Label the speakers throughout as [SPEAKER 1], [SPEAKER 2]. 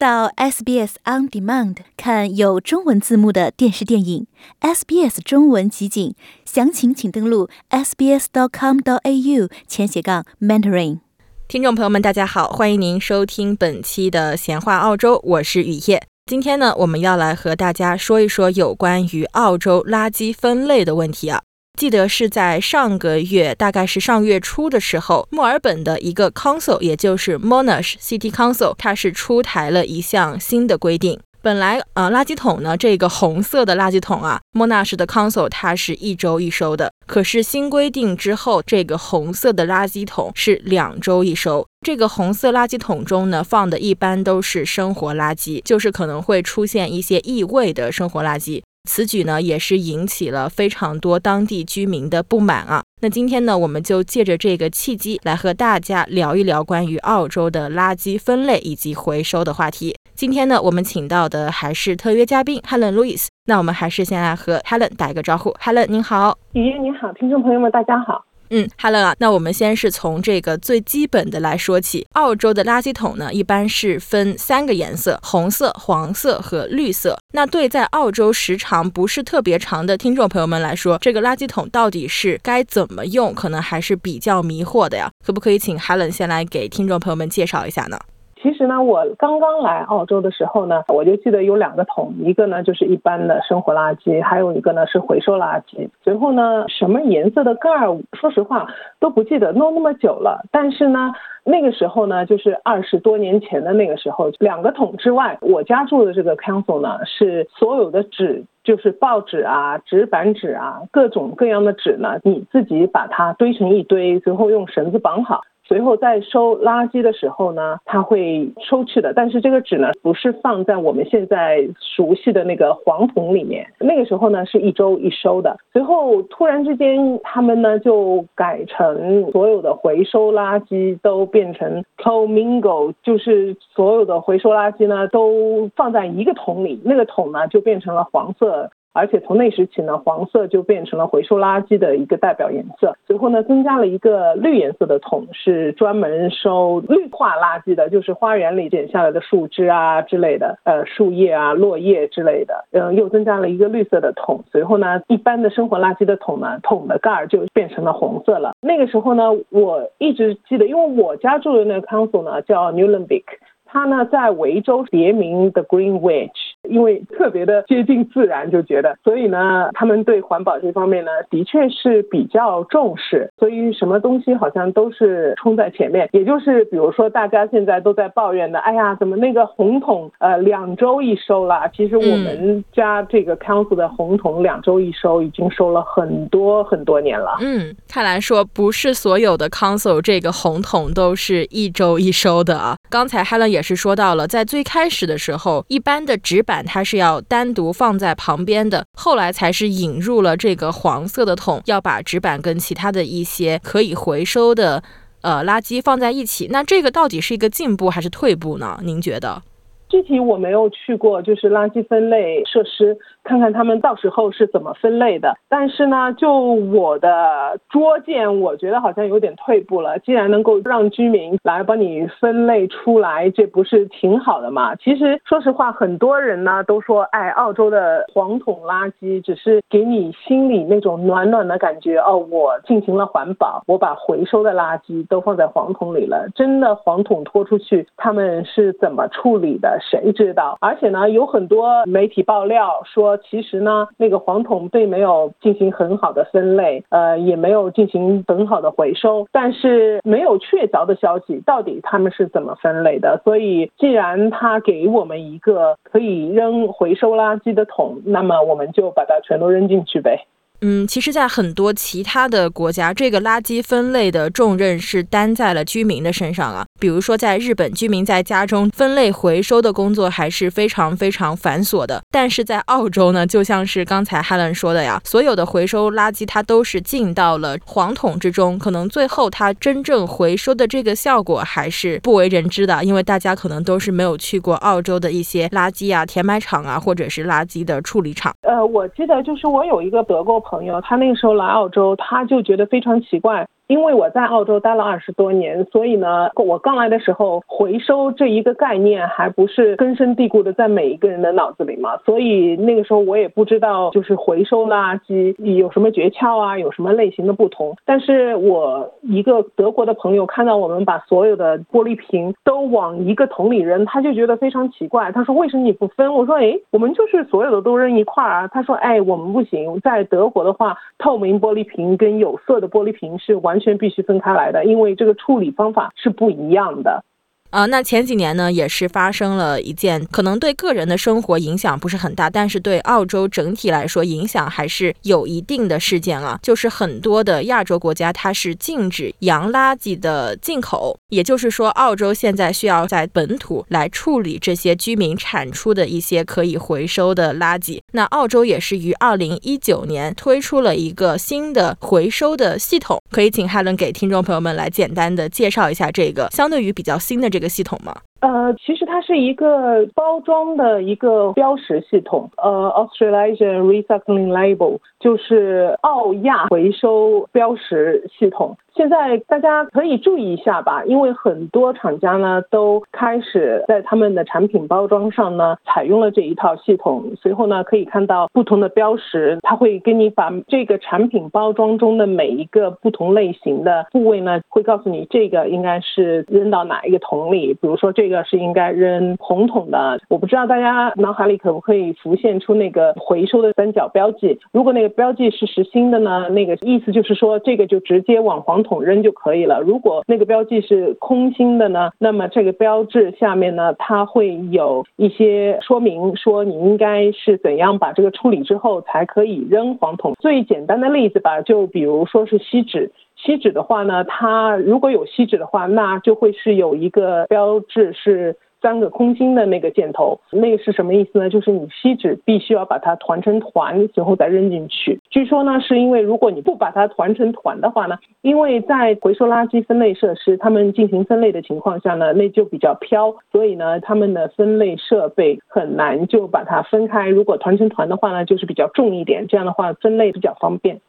[SPEAKER 1] 到 SBS On Demand 看有中文字幕的电视电影，SBS 中文集锦，详情请登录 sbs.com.au 前斜杠 mentoring。
[SPEAKER 2] 听众朋友们，大家好，欢迎您收听本期的闲话澳洲，我是雨夜。今天呢，我们要来和大家说一说有关于澳洲垃圾分类的问题啊。记得是在上个月，大概是上月初的时候，墨尔本的一个 council，也就是 Monash City Council，它是出台了一项新的规定。本来，呃，垃圾桶呢，这个红色的垃圾桶啊，Monash 的 council 它是一周一收的。可是新规定之后，这个红色的垃圾桶是两周一收。这个红色垃圾桶中呢，放的一般都是生活垃圾，就是可能会出现一些异味的生活垃圾。此举呢，也是引起了非常多当地居民的不满啊。那今天呢，我们就借着这个契机，来和大家聊一聊关于澳洲的垃圾分类以及回收的话题。今天呢，我们请到的还是特约嘉宾 Helen Louis。那我们还是先来和 Helen 打一个招呼。Helen，您好。
[SPEAKER 3] 雨夜您好，听众朋友们，大家好。
[SPEAKER 2] 嗯，Helen 啊，那我们先是从这个最基本的来说起。澳洲的垃圾桶呢，一般是分三个颜色：红色、黄色和绿色。那对在澳洲时长不是特别长的听众朋友们来说，这个垃圾桶到底是该怎么用，可能还是比较迷惑的呀。可不可以请 Helen 先来给听众朋友们介绍一下呢？
[SPEAKER 3] 其实呢，我刚刚来澳洲的时候呢，我就记得有两个桶，一个呢就是一般的生活垃圾，还有一个呢是回收垃圾。随后呢，什么颜色的盖儿，说实话都不记得，弄那么久了。但是呢，那个时候呢，就是二十多年前的那个时候，两个桶之外，我家住的这个 council 呢，是所有的纸，就是报纸啊、纸板纸啊，各种各样的纸呢，你自己把它堆成一堆，最后用绳子绑好。随后在收垃圾的时候呢，他会收去的。但是这个纸呢，不是放在我们现在熟悉的那个黄桶里面。那个时候呢，是一周一收的。随后突然之间，他们呢就改成所有的回收垃圾都变成 co-mingle，就是所有的回收垃圾呢都放在一个桶里，那个桶呢就变成了黄色。而且从那时起呢，黄色就变成了回收垃圾的一个代表颜色。随后呢，增加了一个绿颜色的桶，是专门收绿化垃圾的，就是花园里剪下来的树枝啊之类的，呃，树叶啊、落叶之类的。嗯，又增加了一个绿色的桶。随后呢，一般的生活垃圾的桶呢，桶的盖儿就变成了红色了。那个时候呢，我一直记得，因为我家住的那个 council 呢叫 Newlanbic，它呢在维州别名 The Greenwich。因为特别的接近自然，就觉得，所以呢，他们对环保这方面呢，的确是比较重视。所以什么东西好像都是冲在前面。也就是比如说，大家现在都在抱怨的，哎呀，怎么那个红桶呃两周一收了？其实我们家这个 council 的红桶两周一收，已经收了很多很多年了。
[SPEAKER 2] 嗯，看来说不是所有的 council 这个红桶都是一周一收的啊。刚才 Helen 也是说到了，在最开始的时候，一般的纸板。它是要单独放在旁边的，后来才是引入了这个黄色的桶，要把纸板跟其他的一些可以回收的呃垃圾放在一起。那这个到底是一个进步还是退步呢？您觉得？
[SPEAKER 3] 具体我没有去过，就是垃圾分类设施。看看他们到时候是怎么分类的，但是呢，就我的拙见，我觉得好像有点退步了。既然能够让居民来帮你分类出来，这不是挺好的吗？其实说实话，很多人呢都说，哎，澳洲的黄桶垃圾只是给你心里那种暖暖的感觉哦，我进行了环保，我把回收的垃圾都放在黄桶里了。真的黄桶拖出去，他们是怎么处理的？谁知道？而且呢，有很多媒体爆料说。其实呢，那个黄桶并没有进行很好的分类，呃，也没有进行很好的回收，但是没有确凿的消息，到底他们是怎么分类的？所以，既然他给我们一个可以扔回收垃圾的桶，那么我们就把它全都扔进去呗。
[SPEAKER 2] 嗯，其实，在很多其他的国家，这个垃圾分类的重任是担在了居民的身上啊。比如说，在日本，居民在家中分类回收的工作还是非常非常繁琐的。但是在澳洲呢，就像是刚才 Helen 说的呀，所有的回收垃圾它都是进到了黄桶之中，可能最后它真正回收的这个效果还是不为人知的，因为大家可能都是没有去过澳洲的一些垃圾啊填埋场啊，或者是垃圾的处理厂。
[SPEAKER 3] 呃，我记得就是我有一个德国。朋友，他那个时候来澳洲，他就觉得非常奇怪。因为我在澳洲待了二十多年，所以呢，我刚来的时候，回收这一个概念还不是根深蒂固的在每一个人的脑子里嘛，所以那个时候我也不知道，就是回收垃圾有什么诀窍啊，有什么类型的不同。但是我一个德国的朋友看到我们把所有的玻璃瓶都往一个桶里扔，他就觉得非常奇怪。他说：“为什么你不分？”我说：“哎，我们就是所有的都扔一块儿啊。”他说：“哎，我们不行，在德国的话，透明玻璃瓶跟有色的玻璃瓶是完。”全必须分开来的，因为这个处理方法是不一样的。
[SPEAKER 2] 啊，那前几年呢，也是发生了一件可能对个人的生活影响不是很大，但是对澳洲整体来说影响还是有一定的事件啊。就是很多的亚洲国家它是禁止洋垃圾的进口，也就是说，澳洲现在需要在本土来处理这些居民产出的一些可以回收的垃圾。那澳洲也是于二零一九年推出了一个新的回收的系统，可以请哈伦给听众朋友们来简单的介绍一下这个相对于比较新的这。个系统吗？
[SPEAKER 3] 呃，其实它是一个包装的一个标识系统，呃，Australian Recycling Label，就是澳亚回收标识系统。现在大家可以注意一下吧，因为很多厂家呢都开始在他们的产品包装上呢采用了这一套系统。随后呢可以看到不同的标识，它会给你把这个产品包装中的每一个不同类型的部位呢，会告诉你这个应该是扔到哪一个桶里。比如说这个是应该扔红桶的，我不知道大家脑海里可不可以浮现出那个回收的三角标记。如果那个标记是实心的呢，那个意思就是说这个就直接往黄。桶扔就可以了。如果那个标记是空心的呢，那么这个标志下面呢，它会有一些说明，说你应该是怎样把这个处理之后才可以扔黄桶。最简单的例子吧，就比如说是锡纸，锡纸的话呢，它如果有锡纸的话，那就会是有一个标志是。三个空心的那个箭头，那个是什么意思呢？就是你锡纸必须要把它团成团，随后再扔进去。据说呢，是因为如果你不把它团成团的话呢，因为在回收垃圾分类设施，他们进行分类的情况下呢，那就比较飘，所以呢，他们的分类设备很难就把它分开。如果团成团的话呢，就是比较重一点，这样的话分类比较方便。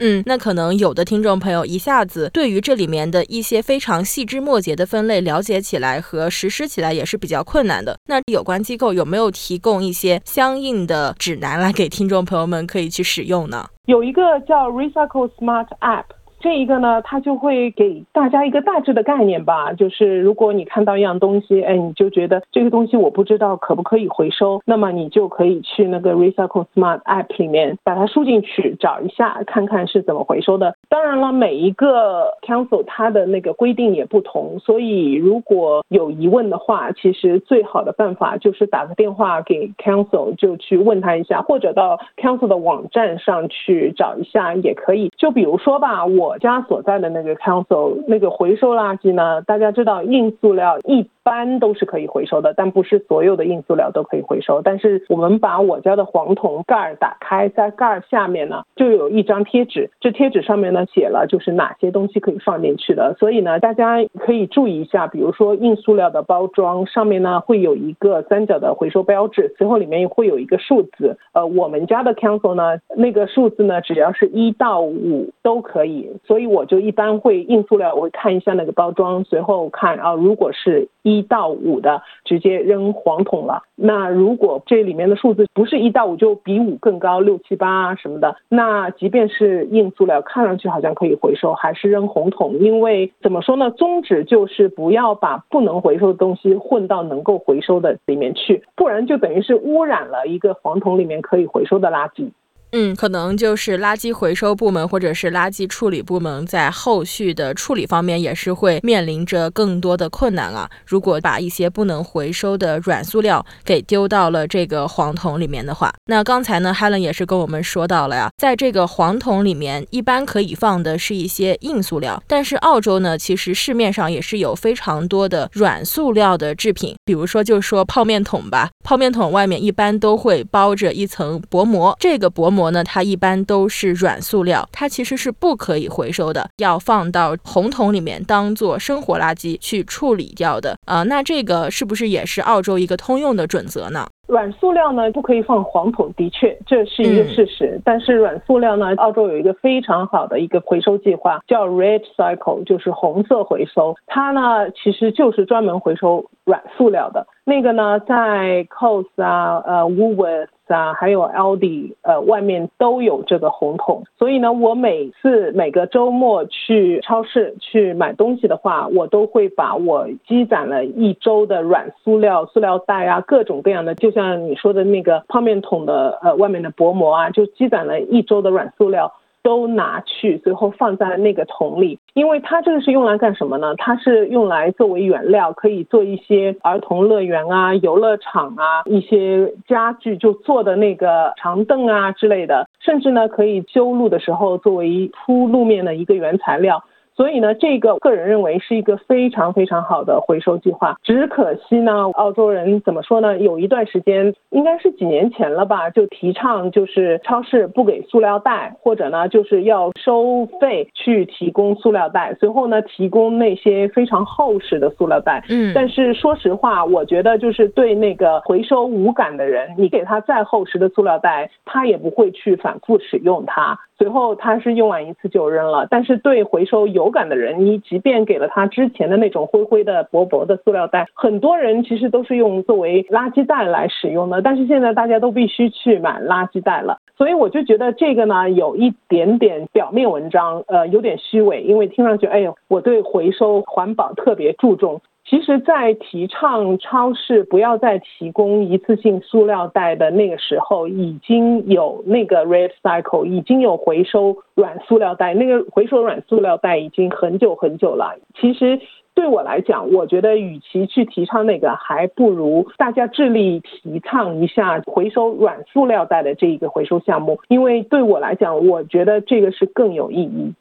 [SPEAKER 2] 嗯，那可能有的听众朋友一下子对于这里面的一些非常细枝末节的分类了解起来和实施起来也是比较困难的。那有关机构有没有提供一些相应的指南来给听众朋友们可以去使用呢？
[SPEAKER 3] 有一个叫 Recycle Smart App。这一个呢，它就会给大家一个大致的概念吧，就是如果你看到一样东西，哎，你就觉得这个东西我不知道可不可以回收，那么你就可以去那个 Recycle Smart App 里面把它输进去，找一下看看是怎么回收的。当然了，每一个 Council 它的那个规定也不同，所以如果有疑问的话，其实最好的办法就是打个电话给 Council，就去问他一下，或者到 Council 的网站上去找一下也可以。就比如说吧，我。我家所在的那个 council 那个回收垃圾呢？大家知道硬塑料一。般都是可以回收的，但不是所有的硬塑料都可以回收。但是我们把我家的黄铜盖儿打开，在盖儿下面呢，就有一张贴纸，这贴纸上面呢写了就是哪些东西可以放进去的。所以呢，大家可以注意一下，比如说硬塑料的包装上面呢会有一个三角的回收标志，随后里面会有一个数字。呃，我们家的 council 呢，那个数字呢只要是一到五都可以。所以我就一般会硬塑料，我会看一下那个包装，随后看啊，如果是一。一到五的直接扔黄桶了。那如果这里面的数字不是一到五，就比五更高，六七八什么的，那即便是硬塑料，看上去好像可以回收，还是扔红桶。因为怎么说呢，宗旨就是不要把不能回收的东西混到能够回收的里面去，不然就等于是污染了一个黄桶里面可以回收的垃圾。
[SPEAKER 2] 嗯，可能就是垃圾回收部门或者是垃圾处理部门在后续的处理方面也是会面临着更多的困难啊。如果把一些不能回收的软塑料给丢到了这个黄桶里面的话，那刚才呢，Helen 也是跟我们说到了呀，在这个黄桶里面一般可以放的是一些硬塑料，但是澳洲呢，其实市面上也是有非常多的软塑料的制品，比如说就说泡面桶吧，泡面桶外面一般都会包着一层薄膜，这个薄膜。膜呢，它一般都是软塑料，它其实是不可以回收的，要放到红桶里面当做生活垃圾去处理掉的。呃，那这个是不是也是澳洲一个通用的准则呢？
[SPEAKER 3] 软塑料呢不可以放黄桶，的确这是一个事实。但是软塑料呢，澳洲有一个非常好的一个回收计划，叫 Red Cycle，就是红色回收。它呢其实就是专门回收软塑料的。那个呢，在 c o s 啊、呃，Woolworth 啊，还有 Aldi 呃外面都有这个红桶。所以呢，我每次每个周末去超市去买东西的话，我都会把我积攒了一周的软塑料、塑料袋啊，各种各样的，就像你说的那个泡面桶的呃外面的薄膜啊，就积攒了一周的软塑料。都拿去，最后放在那个桶里，因为它这个是用来干什么呢？它是用来作为原料，可以做一些儿童乐园啊、游乐场啊、一些家具，就做的那个长凳啊之类的，甚至呢可以修路的时候作为铺路面的一个原材料。所以呢，这个个人认为是一个非常非常好的回收计划。只可惜呢，澳洲人怎么说呢？有一段时间，应该是几年前了吧，就提倡就是超市不给塑料袋，或者呢就是要收费去提供塑料袋，随后呢提供那些非常厚实的塑料袋。
[SPEAKER 2] 嗯，
[SPEAKER 3] 但是说实话，我觉得就是对那个回收无感的人，你给他再厚实的塑料袋，他也不会去反复使用它。随后他是用完一次就扔了，但是对回收有手感的人，你即便给了他之前的那种灰灰的薄薄的塑料袋，很多人其实都是用作为垃圾袋来使用的。但是现在大家都必须去买垃圾袋了，所以我就觉得这个呢有一点点表面文章，呃，有点虚伪，因为听上去，哎呦，我对回收环保特别注重。其实，在提倡超市不要再提供一次性塑料袋的那个时候，已经有那个 Red Cycle，已经有回收软塑料袋。那个回收软塑料袋已经很久很久了。其实对我来讲，我觉得与其去提倡那个，还不如大家致力提倡一下回收软塑料袋的这一个回收项目，因为对我来讲，我觉得这个是更有意义。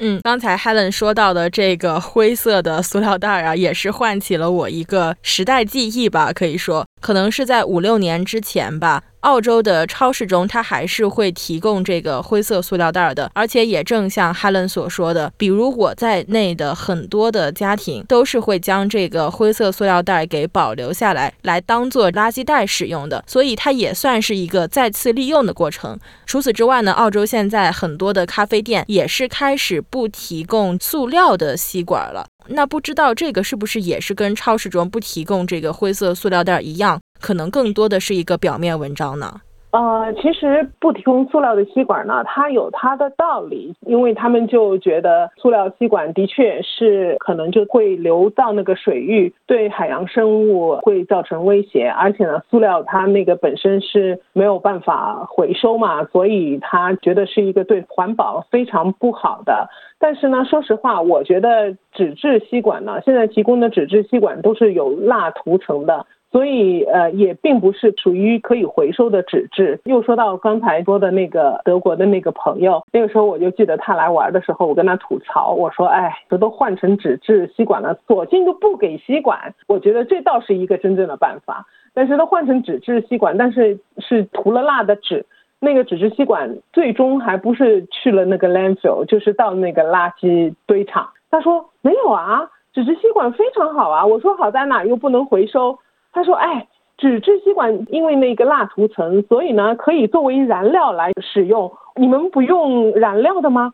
[SPEAKER 2] 嗯，刚才 Helen 说到的这个灰色的塑料袋啊，也是唤起了我一个时代记忆吧，可以说，可能是在五六年之前吧。澳洲的超市中，它还是会提供这个灰色塑料袋的，而且也正像 Helen 所说的，比如我在内的很多的家庭都是会将这个灰色塑料袋给保留下来，来当做垃圾袋使用的，所以它也算是一个再次利用的过程。除此之外呢，澳洲现在很多的咖啡店也是开始不提供塑料的吸管了。那不知道这个是不是也是跟超市中不提供这个灰色塑料袋一样？可能更多的是一个表面文章呢。
[SPEAKER 3] 呃，其实不提供塑料的吸管呢，它有它的道理，因为他们就觉得塑料吸管的确是可能就会流到那个水域，对海洋生物会造成威胁，而且呢，塑料它那个本身是没有办法回收嘛，所以他觉得是一个对环保非常不好的。但是呢，说实话，我觉得纸质吸管呢，现在提供的纸质吸管都是有蜡涂层的。所以，呃，也并不是属于可以回收的纸质。又说到刚才说的那个德国的那个朋友，那个时候我就记得他来玩的时候，我跟他吐槽，我说：“哎，这都换成纸质吸管了，索性就不给吸管。”我觉得这倒是一个真正的办法。但是，他换成纸质吸管，但是是涂了蜡的纸，那个纸质吸管最终还不是去了那个 landfill，就是到那个垃圾堆场。他说：“没有啊，纸质吸管非常好啊。”我说：“好在哪又不能回收？”他说：“哎，纸质吸管因为那个蜡涂层，所以呢可以作为燃料来使用。你们不用燃料的吗？”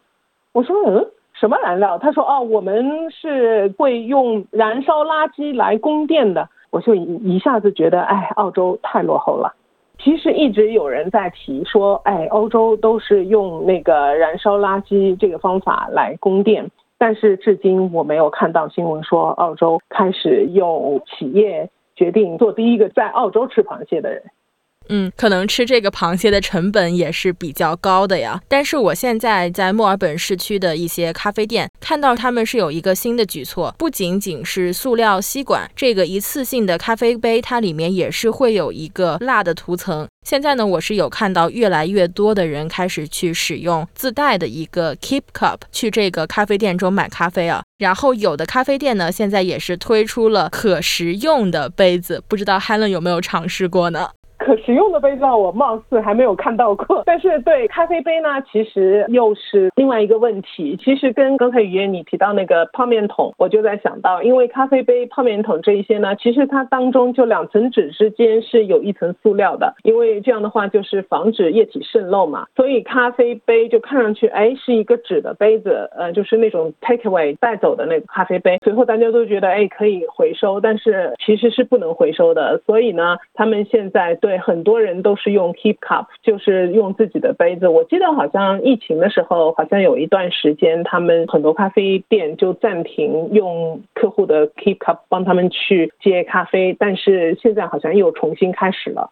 [SPEAKER 3] 我说：“嗯，什么燃料？”他说：“哦，我们是会用燃烧垃圾来供电的。”我就一下子觉得，哎，澳洲太落后了。其实一直有人在提说，哎，欧洲都是用那个燃烧垃圾这个方法来供电，但是至今我没有看到新闻说澳洲开始有企业。决定做第一个在澳洲吃螃蟹的人。
[SPEAKER 2] 嗯，可能吃这个螃蟹的成本也是比较高的呀。但是我现在在墨尔本市区的一些咖啡店看到他们是有一个新的举措，不仅仅是塑料吸管，这个一次性的咖啡杯它里面也是会有一个蜡的涂层。现在呢，我是有看到越来越多的人开始去使用自带的一个 Keep Cup 去这个咖啡店中买咖啡啊。然后有的咖啡店呢，现在也是推出了可食用的杯子，不知道 Helen 有没有尝试过呢？
[SPEAKER 3] 可食用的杯子，我貌似还没有看到过。但是对咖啡杯呢，其实又是另外一个问题。其实跟刚才雨燕你提到那个泡面桶，我就在想到，因为咖啡杯、泡面桶这一些呢，其实它当中就两层纸之间是有一层塑料的，因为这样的话就是防止液体渗漏嘛。所以咖啡杯就看上去哎是一个纸的杯子，呃，就是那种 take away 带走的那个咖啡杯。随后大家都觉得哎可以回收，但是其实是不能回收的。所以呢，他们现在对很多人都是用 keep cup，就是用自己的杯子。我记得好像疫情的时候，好像有一段时间，他们很多咖啡店就暂停用客户的 keep cup 帮他们去接咖啡，但是现在好像又重新开始了。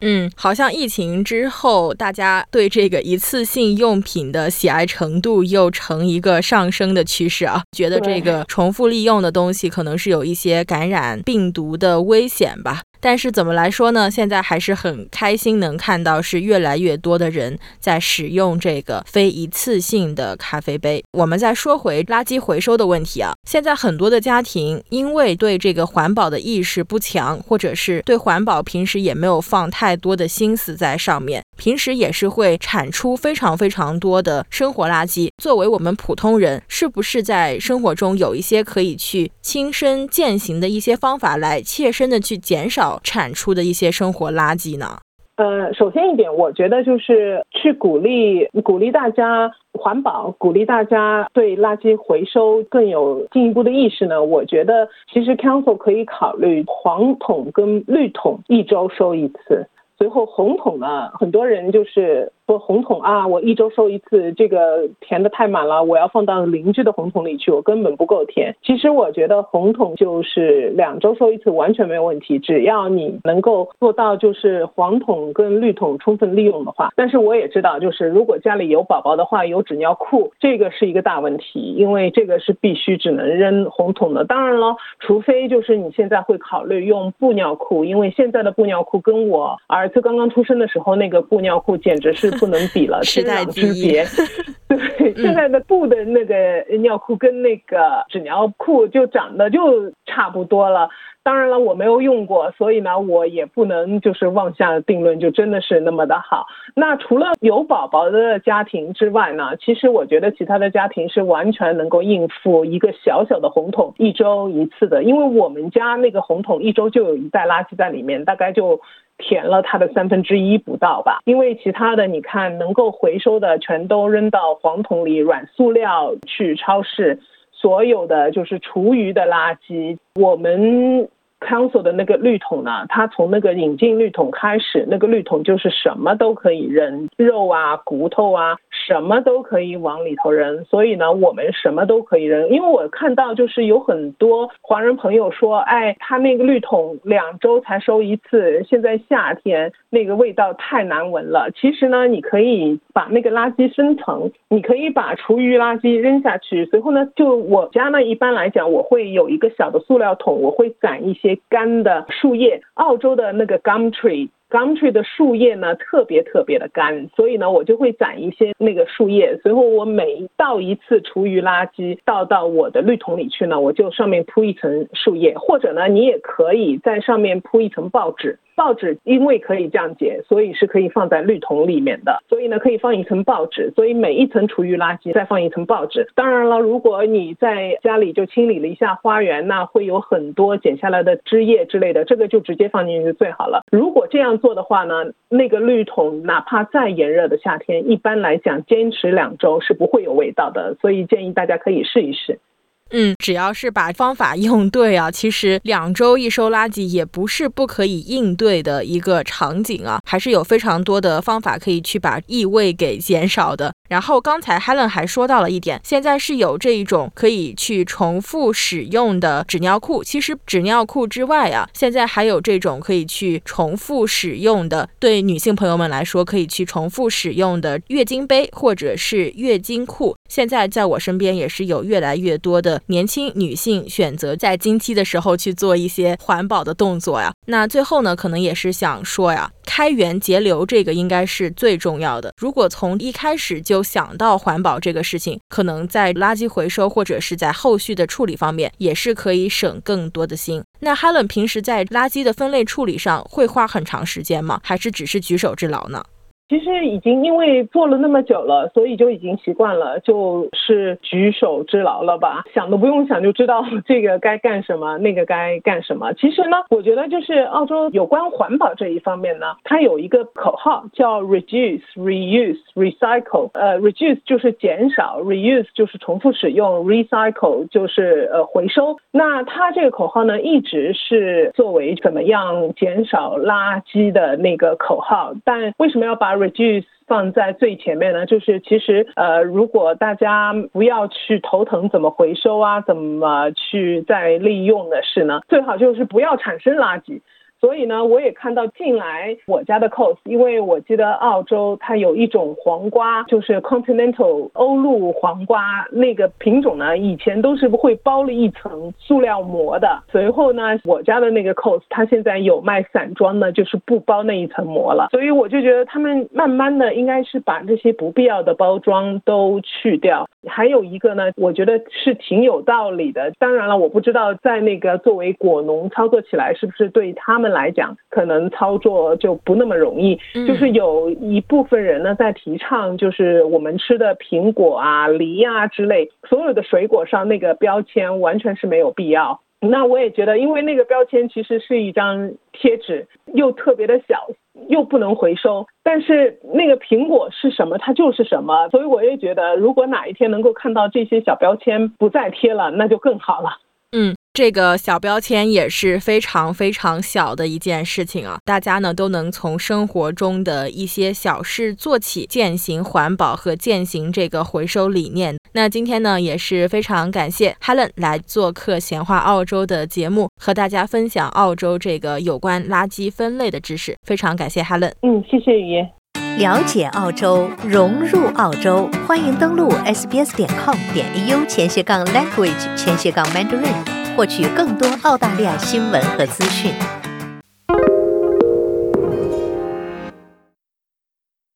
[SPEAKER 2] 嗯，好像疫情之后，大家对这个一次性用品的喜爱程度又呈一个上升的趋势啊，觉得这个重复利用的东西可能是有一些感染病毒的危险吧。但是怎么来说呢？现在还是很开心，能看到是越来越多的人在使用这个非一次性的咖啡杯。我们再说回垃圾回收的问题啊，现在很多的家庭因为对这个环保的意识不强，或者是对环保平时也没有放太多的心思在上面，平时也是会产出非常非常多的生活垃圾。作为我们普通人，是不是在生活中有一些可以去亲身践行的一些方法，来切身的去减少？产出的一些生活垃圾呢？
[SPEAKER 3] 呃，首先一点，我觉得就是去鼓励鼓励大家环保，鼓励大家对垃圾回收更有进一步的意识呢。我觉得其实 Council 可以考虑黄桶跟绿桶一周收一次，随后红桶呢，很多人就是。说红桶啊，我一周收一次，这个填的太满了，我要放到邻居的红桶里去，我根本不够填。其实我觉得红桶就是两周收一次，完全没有问题，只要你能够做到就是黄桶跟绿桶充分利用的话。但是我也知道，就是如果家里有宝宝的话，有纸尿裤，这个是一个大问题，因为这个是必须只能扔红桶的。当然了，除非就是你现在会考虑用布尿裤，因为现在的布尿裤跟我儿子刚刚出生的时候那个布尿裤简直是。不能比了，天壤之别。对，现在的布的那个尿裤跟那个纸尿裤就长得就差不多了。当然了，我没有用过，所以呢，我也不能就是妄下定论，就真的是那么的好。那除了有宝宝的家庭之外呢，其实我觉得其他的家庭是完全能够应付一个小小的红桶一周一次的，因为我们家那个红桶一周就有一袋垃圾在里面，大概就。填了它的三分之一不到吧，因为其他的你看能够回收的全都扔到黄桶里，软塑料去超市，所有的就是厨余的垃圾，我们。Council 的那个绿桶呢？它从那个引进绿桶开始，那个绿桶就是什么都可以扔，肉啊、骨头啊，什么都可以往里头扔。所以呢，我们什么都可以扔。因为我看到就是有很多华人朋友说，哎，他那个绿桶两周才收一次，现在夏天那个味道太难闻了。其实呢，你可以把那个垃圾分层，你可以把厨余垃圾扔下去，随后呢，就我家呢，一般来讲，我会有一个小的塑料桶，我会攒一些。干的树叶，澳洲的那个 gum tree。Gum tree 的树叶呢特别特别的干，所以呢我就会攒一些那个树叶，随后我每倒一次厨余垃圾倒到我的绿桶里去呢，我就上面铺一层树叶，或者呢你也可以在上面铺一层报纸。报纸因为可以降解，所以是可以放在绿桶里面的。所以呢，可以放一层报纸。所以每一层厨余垃圾再放一层报纸。当然了，如果你在家里就清理了一下花园，那会有很多剪下来的枝叶之类的，这个就直接放进去最好了。如果这样做的话呢，那个绿桶哪怕再炎热的夏天，一般来讲坚持两周是不会有味道的。所以建议大家可以试一试。
[SPEAKER 2] 嗯，只要是把方法 用对啊，其实两周一收垃圾也不是不可以应对的一个场景啊，还是有非常多的方法可以去把异味给减少的。然后刚才 Helen 还说到了一点，现在是有这一种可以去重复使用的纸尿裤。其实纸尿裤之外啊，现在还有这种可以去重复使用的，对女性朋友们来说可以去重复使用的月经杯或者是月经裤。现在在我身边也是有越来越多的年轻女性选择在经期的时候去做一些环保的动作呀。那最后呢，可能也是想说呀，开源节流这个应该是最重要的。如果从一开始就想到环保这个事情，可能在垃圾回收或者是在后续的处理方面，也是可以省更多的心。那 Helen 平时在垃圾的分类处理上会花很长时间吗？还是只是举手之劳呢？
[SPEAKER 3] 其实已经因为做了那么久了，所以就已经习惯了，就是举手之劳了吧？想都不用想就知道这个该干什么，那个该干什么。其实呢，我觉得就是澳洲有关环保这一方面呢，它有一个口号叫 reduce, reuse, recycle。呃，reduce 就是减少，reuse 就是重复使用，recycle 就是呃回收。那它这个口号呢，一直是作为怎么样减少垃圾的那个口号。但为什么要把 reduce 放在最前面呢，就是其实呃，如果大家不要去头疼怎么回收啊，怎么去再利用的事呢，最好就是不要产生垃圾。所以呢，我也看到进来我家的 cos，因为我记得澳洲它有一种黄瓜，就是 continental 欧陆黄瓜那个品种呢，以前都是会包了一层塑料膜的。随后呢，我家的那个 cos，它现在有卖散装的，就是不包那一层膜了。所以我就觉得他们慢慢的应该是把这些不必要的包装都去掉。还有一个呢，我觉得是挺有道理的。当然了，我不知道在那个作为果农操作起来是不是对他们。来讲，可能操作就不那么容易。就是有一部分人呢，在提倡，就是我们吃的苹果啊、梨啊之类，所有的水果上那个标签完全是没有必要。那我也觉得，因为那个标签其实是一张贴纸，又特别的小，又不能回收。但是那个苹果是什么，它就是什么。所以我也觉得，如果哪一天能够看到这些小标签不再贴了，那就更好了。
[SPEAKER 2] 嗯。这个小标签也是非常非常小的一件事情啊，大家呢都能从生活中的一些小事做起，践行环保和践行这个回收理念。那今天呢也是非常感谢 Helen 来做客闲话澳洲的节目，和大家分享澳洲这个有关垃圾分类的知识。非常感谢 Helen。
[SPEAKER 3] 嗯，谢谢雨言。
[SPEAKER 1] 了解澳洲，融入澳洲，欢迎登录 sbs 点 com 点 au 前斜杠 language 前斜杠 mandarin。获取更多澳大利亚新闻和资讯。